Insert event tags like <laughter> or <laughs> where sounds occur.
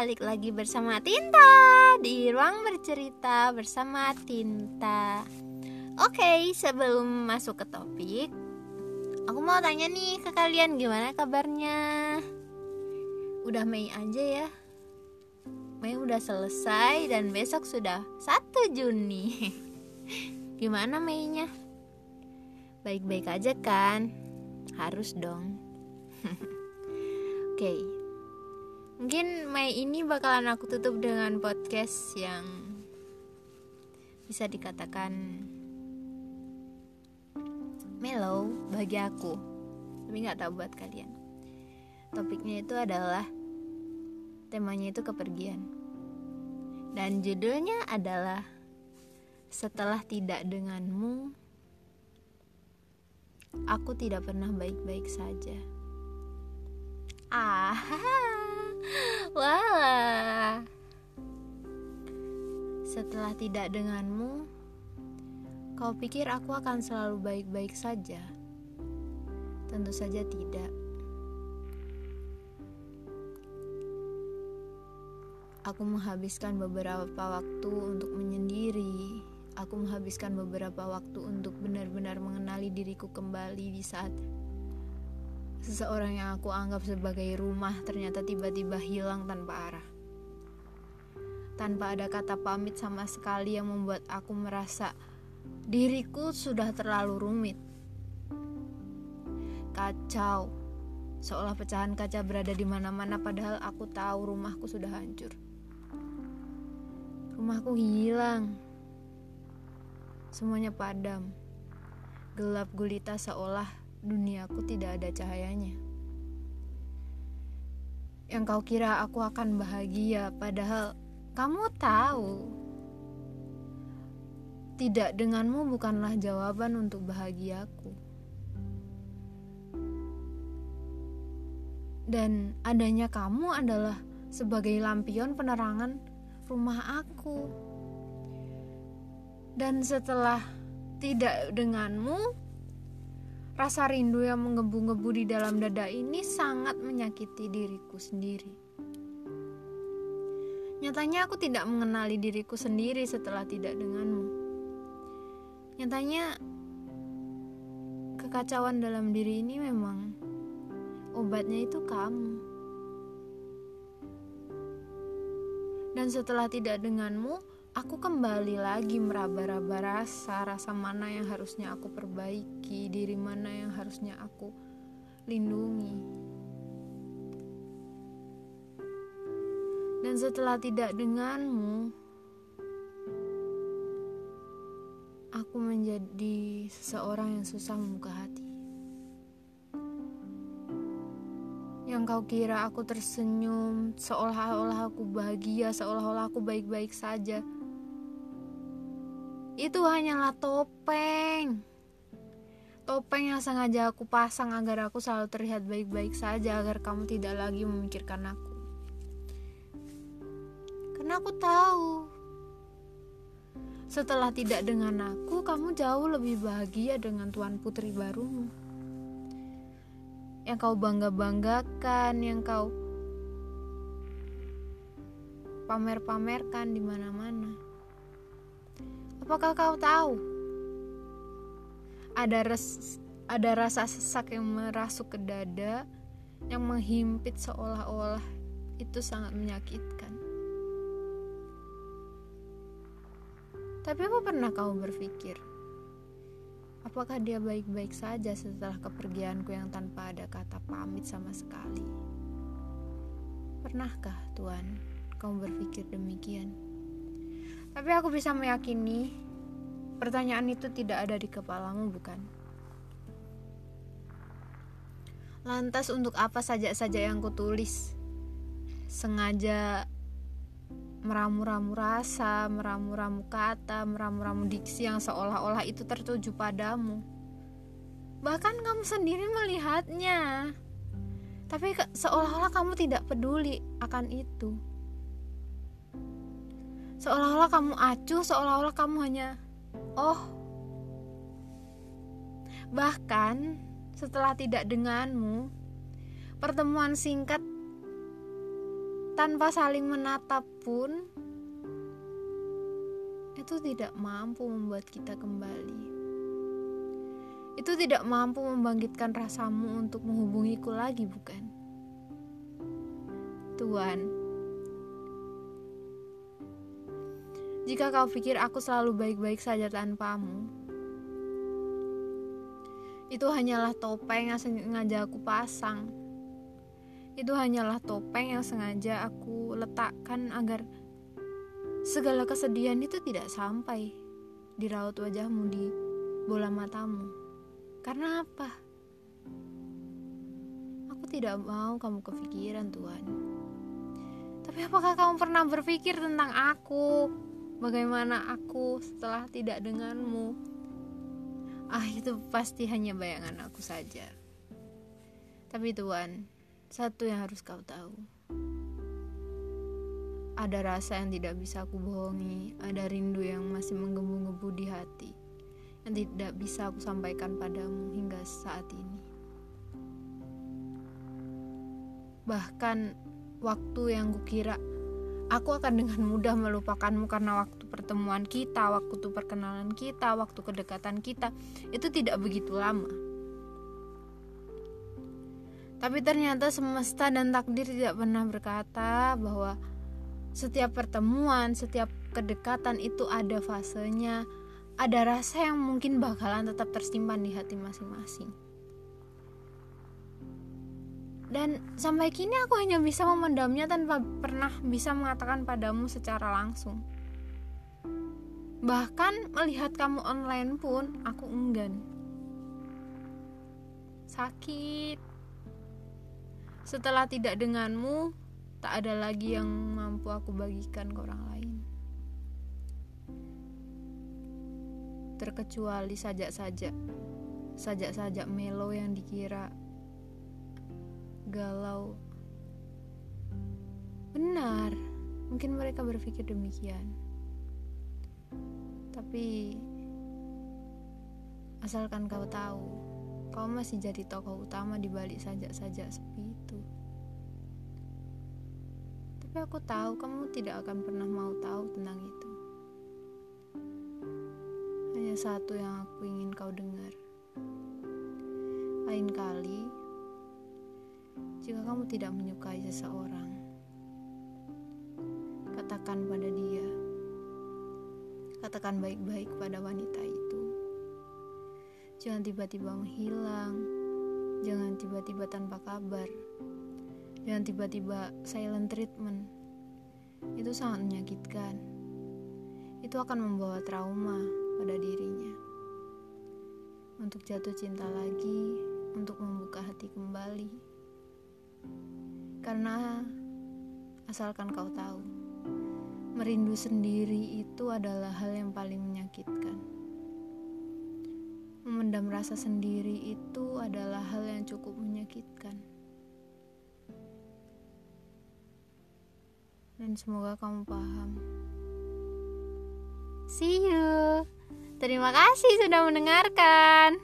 balik lagi bersama Tinta di ruang bercerita bersama Tinta. Oke, sebelum masuk ke topik, aku mau tanya nih ke kalian gimana kabarnya? Udah Mei aja ya. Mei udah selesai dan besok sudah 1 Juni. <laughs> Gimana Meinya? Baik-baik aja kan? Harus dong. <laughs> Oke. Mungkin Mei ini bakalan aku tutup dengan podcast yang bisa dikatakan mellow bagi aku. Tapi nggak tahu buat kalian. Topiknya itu adalah temanya itu kepergian. Dan judulnya adalah setelah tidak denganmu aku tidak pernah baik-baik saja. Ah. <laughs> Setelah tidak denganmu, kau pikir aku akan selalu baik-baik saja? Tentu saja tidak. Aku menghabiskan beberapa waktu untuk menyendiri. Aku menghabiskan beberapa waktu untuk benar-benar mengenali diriku kembali di saat Seseorang yang aku anggap sebagai rumah ternyata tiba-tiba hilang tanpa arah. Tanpa ada kata pamit sama sekali yang membuat aku merasa diriku sudah terlalu rumit. Kacau, seolah pecahan kaca berada di mana-mana padahal aku tahu rumahku sudah hancur. Rumahku hilang. Semuanya padam. Gelap gulita seolah duniaku tidak ada cahayanya. Yang kau kira aku akan bahagia, padahal kamu tahu, tidak denganmu bukanlah jawaban untuk bahagiaku. Dan adanya kamu adalah sebagai lampion penerangan rumah aku. Dan setelah tidak denganmu, Rasa rindu yang menggebu-gebu di dalam dada ini sangat menyakiti diriku sendiri. Nyatanya aku tidak mengenali diriku sendiri setelah tidak denganmu. Nyatanya kekacauan dalam diri ini memang obatnya itu kamu. Dan setelah tidak denganmu, aku kembali lagi meraba-raba rasa rasa mana yang harusnya aku perbaiki diri mana yang harusnya aku lindungi dan setelah tidak denganmu aku menjadi seseorang yang susah membuka hati yang kau kira aku tersenyum seolah-olah aku bahagia seolah-olah aku baik-baik saja itu hanyalah topeng. Topeng yang sengaja aku pasang agar aku selalu terlihat baik-baik saja agar kamu tidak lagi memikirkan aku. Karena aku tahu setelah tidak dengan aku, kamu jauh lebih bahagia dengan tuan putri barumu. Yang kau bangga-banggakan, yang kau pamer-pamerkan di mana-mana. Apakah kau tahu? Ada res, ada rasa sesak yang merasuk ke dada yang menghimpit seolah-olah itu sangat menyakitkan. Tapi apa pernah kau berpikir? Apakah dia baik-baik saja setelah kepergianku yang tanpa ada kata pamit sama sekali? Pernahkah, Tuhan, kau berpikir demikian? Tapi aku bisa meyakini pertanyaan itu tidak ada di kepalamu, bukan? Lantas untuk apa saja-saja yang kutulis? Sengaja meramu-ramu rasa, meramu-ramu kata, meramu-ramu diksi yang seolah-olah itu tertuju padamu. Bahkan kamu sendiri melihatnya. Tapi seolah-olah kamu tidak peduli akan itu seolah-olah kamu acuh seolah-olah kamu hanya oh bahkan setelah tidak denganmu pertemuan singkat tanpa saling menatap pun itu tidak mampu membuat kita kembali. Itu tidak mampu membangkitkan rasamu untuk menghubungiku lagi, bukan? Tuhan, jika kau pikir aku selalu baik-baik saja tanpamu, itu hanyalah topeng yang sengaja aku pasang. Itu hanyalah topeng yang sengaja aku letakkan agar segala kesedihan itu tidak sampai di raut wajahmu di bola matamu. Karena apa? Aku tidak mau kamu kepikiran, Tuhan. Tapi apakah kamu pernah berpikir tentang aku? Bagaimana aku setelah tidak denganmu? Ah, itu pasti hanya bayangan aku saja. Tapi Tuhan, satu yang harus kau tahu. Ada rasa yang tidak bisa aku bohongi, ada rindu yang masih menggebu-gebu di hati, yang tidak bisa aku sampaikan padamu hingga saat ini. Bahkan waktu yang kukira aku akan dengan mudah melupakanmu karena waktu pertemuan kita, waktu perkenalan kita, waktu kedekatan kita itu tidak begitu lama. Tapi ternyata semesta dan takdir tidak pernah berkata bahwa setiap pertemuan, setiap kedekatan itu ada fasenya, ada rasa yang mungkin bakalan tetap tersimpan di hati masing-masing. Dan sampai kini aku hanya bisa memendamnya tanpa pernah bisa mengatakan padamu secara langsung. Bahkan melihat kamu online pun aku enggan. Sakit, setelah tidak denganmu, tak ada lagi yang mampu aku bagikan ke orang lain. Terkecuali sajak-sajak, sajak-sajak melo yang dikira galau. Benar, mungkin mereka berpikir demikian. Tapi asalkan kau tahu kau masih jadi tokoh utama di balik sajak-sajak sepi itu. Tapi aku tahu kamu tidak akan pernah mau tahu tentang itu. Hanya satu yang aku ingin kau dengar. Lain kali, jika kamu tidak menyukai seseorang, katakan pada dia, katakan baik-baik pada wanita itu Jangan tiba-tiba menghilang. Jangan tiba-tiba tanpa kabar. Jangan tiba-tiba silent treatment. Itu sangat menyakitkan. Itu akan membawa trauma pada dirinya. Untuk jatuh cinta lagi, untuk membuka hati kembali. Karena asalkan kau tahu, merindu sendiri itu adalah hal yang paling menyakitkan. Memendam rasa sendiri itu adalah hal yang cukup menyakitkan. Dan semoga kamu paham. See you. Terima kasih sudah mendengarkan.